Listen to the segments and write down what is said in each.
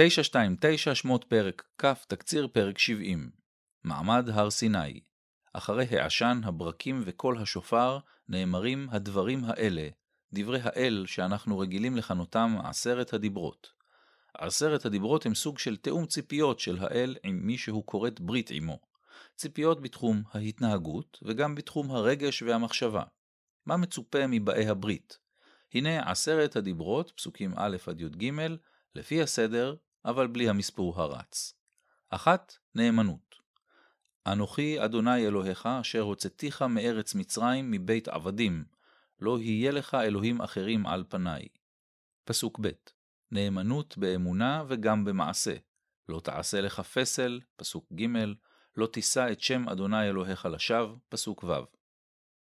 929 שמות פרק כ' תקציר פרק 70 מעמד הר סיני אחרי העשן, הברקים וקול השופר, נאמרים הדברים האלה, דברי האל שאנחנו רגילים לכנותם עשרת הדיברות. עשרת הדיברות הם סוג של תאום ציפיות של האל עם מי שהוא כורת ברית עמו. ציפיות בתחום ההתנהגות וגם בתחום הרגש והמחשבה. מה מצופה מבאי הברית? הנה עשרת הדיברות, פסוקים א' עד י"ג, לפי הסדר, אבל בלי המספור הרץ. אחת, נאמנות. אנוכי אדוני אלוהיך, אשר הוצאתיך מארץ מצרים מבית עבדים, לא יהיה לך אלוהים אחרים על פניי. פסוק ב' נאמנות באמונה וגם במעשה. לא תעשה לך פסל, פסוק ג', לא תישא את שם אדוני אלוהיך לשווא, פסוק ו'.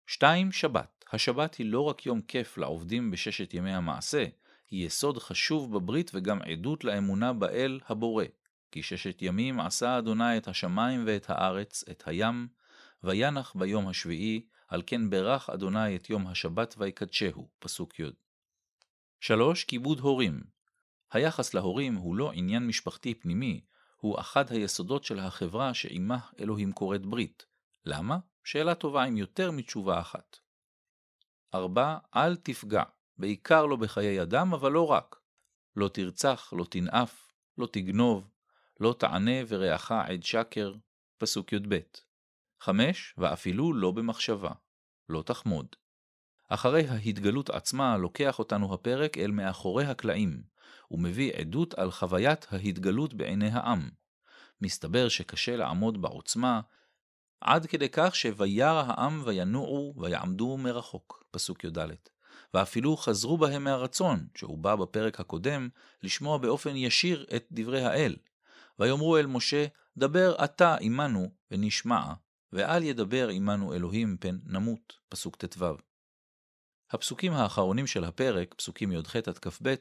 2. שבת. השבת היא לא רק יום כיף לעובדים בששת ימי המעשה, היא יסוד חשוב בברית וגם עדות לאמונה באל הבורא. כי ששת ימים עשה אדוני את השמיים ואת הארץ, את הים, וינח ביום השביעי, על כן ברך אדוני את יום השבת ויקדשהו. פסוק י. 3. כיבוד הורים היחס להורים הוא לא עניין משפחתי פנימי, הוא אחד היסודות של החברה שעימה אלוהים כורת ברית. למה? שאלה טובה עם יותר מתשובה אחת. 4. אל תפגע, בעיקר לא בחיי אדם, אבל לא רק. לא תרצח, לא תנאף, לא תגנוב, לא תענה ורעך עד שקר, פסוק י"ב. 5. ואפילו לא במחשבה, לא תחמוד. אחרי ההתגלות עצמה לוקח אותנו הפרק אל מאחורי הקלעים, ומביא עדות על חוויית ההתגלות בעיני העם. מסתבר שקשה לעמוד בעוצמה, עד כדי כך שויר העם וינועו ויעמדו מרחוק, פסוק י"ד. ואפילו חזרו בהם מהרצון, שהוא בא בפרק הקודם, לשמוע באופן ישיר את דברי האל. ויאמרו אל משה, דבר אתה עמנו ונשמע, ואל ידבר עמנו אלוהים פן נמות. פסוק ט"ו. הפסוקים האחרונים של הפרק, פסוקים י"ח עד כ"ב,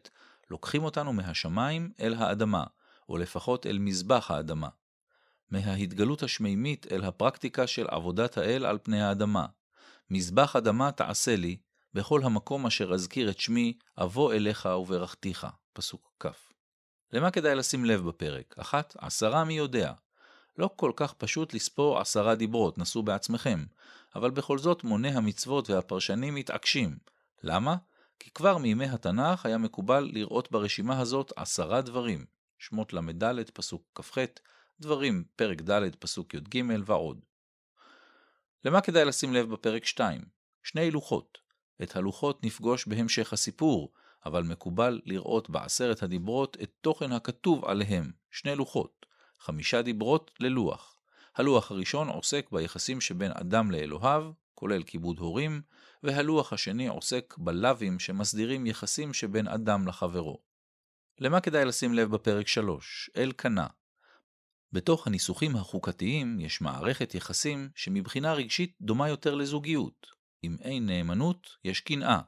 לוקחים אותנו מהשמיים אל האדמה, או לפחות אל מזבח האדמה. מההתגלות השמימית אל הפרקטיקה של עבודת האל על פני האדמה. מזבח אדמה תעשה לי, בכל המקום אשר אזכיר את שמי, אבוא אליך וברכתיך. פסוק כ. למה כדאי לשים לב בפרק? אחת, עשרה מי יודע. לא כל כך פשוט לספור עשרה דיברות, נסו בעצמכם, אבל בכל זאת מוני המצוות והפרשנים מתעקשים. למה? כי כבר מימי התנ"ך היה מקובל לראות ברשימה הזאת עשרה דברים, שמות ל"ד פסוק כ"ח, דברים פרק ד' פסוק י"ג ועוד. למה כדאי לשים לב בפרק 2? שני לוחות. את הלוחות נפגוש בהמשך הסיפור, אבל מקובל לראות בעשרת הדיברות את תוכן הכתוב עליהם, שני לוחות, חמישה דיברות ללוח. הלוח הראשון עוסק ביחסים שבין אדם לאלוהיו, כולל כיבוד הורים, והלוח השני עוסק בלאווים שמסדירים יחסים שבין אדם לחברו. למה כדאי לשים לב בפרק 3? אל קנה. בתוך הניסוחים החוקתיים יש מערכת יחסים שמבחינה רגשית דומה יותר לזוגיות. אם אין נאמנות, יש קנאה,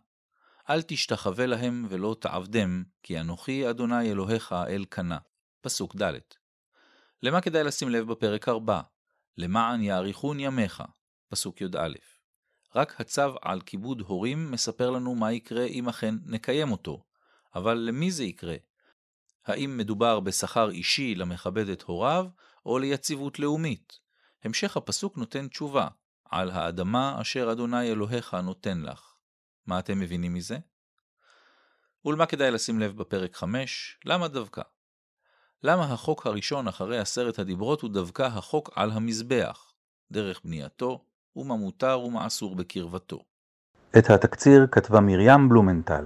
אל תשתחווה להם ולא תעבדם, כי אנוכי אדוני אלוהיך אל קנה. פסוק ד'. למה כדאי לשים לב בפרק 4? למען יאריכון ימיך. פסוק י"א. רק הצו על כיבוד הורים מספר לנו מה יקרה אם אכן נקיים אותו. אבל למי זה יקרה? האם מדובר בשכר אישי למכבד את הוריו, או ליציבות לאומית? המשך הפסוק נותן תשובה, על האדמה אשר אדוני אלוהיך נותן לך. מה אתם מבינים מזה? ולמה כדאי לשים לב בפרק 5? למה דווקא? למה החוק הראשון אחרי עשרת הדיברות הוא דווקא החוק על המזבח, דרך בנייתו, ומה מותר ומה אסור בקרבתו? את התקציר כתבה מרים בלומנטל.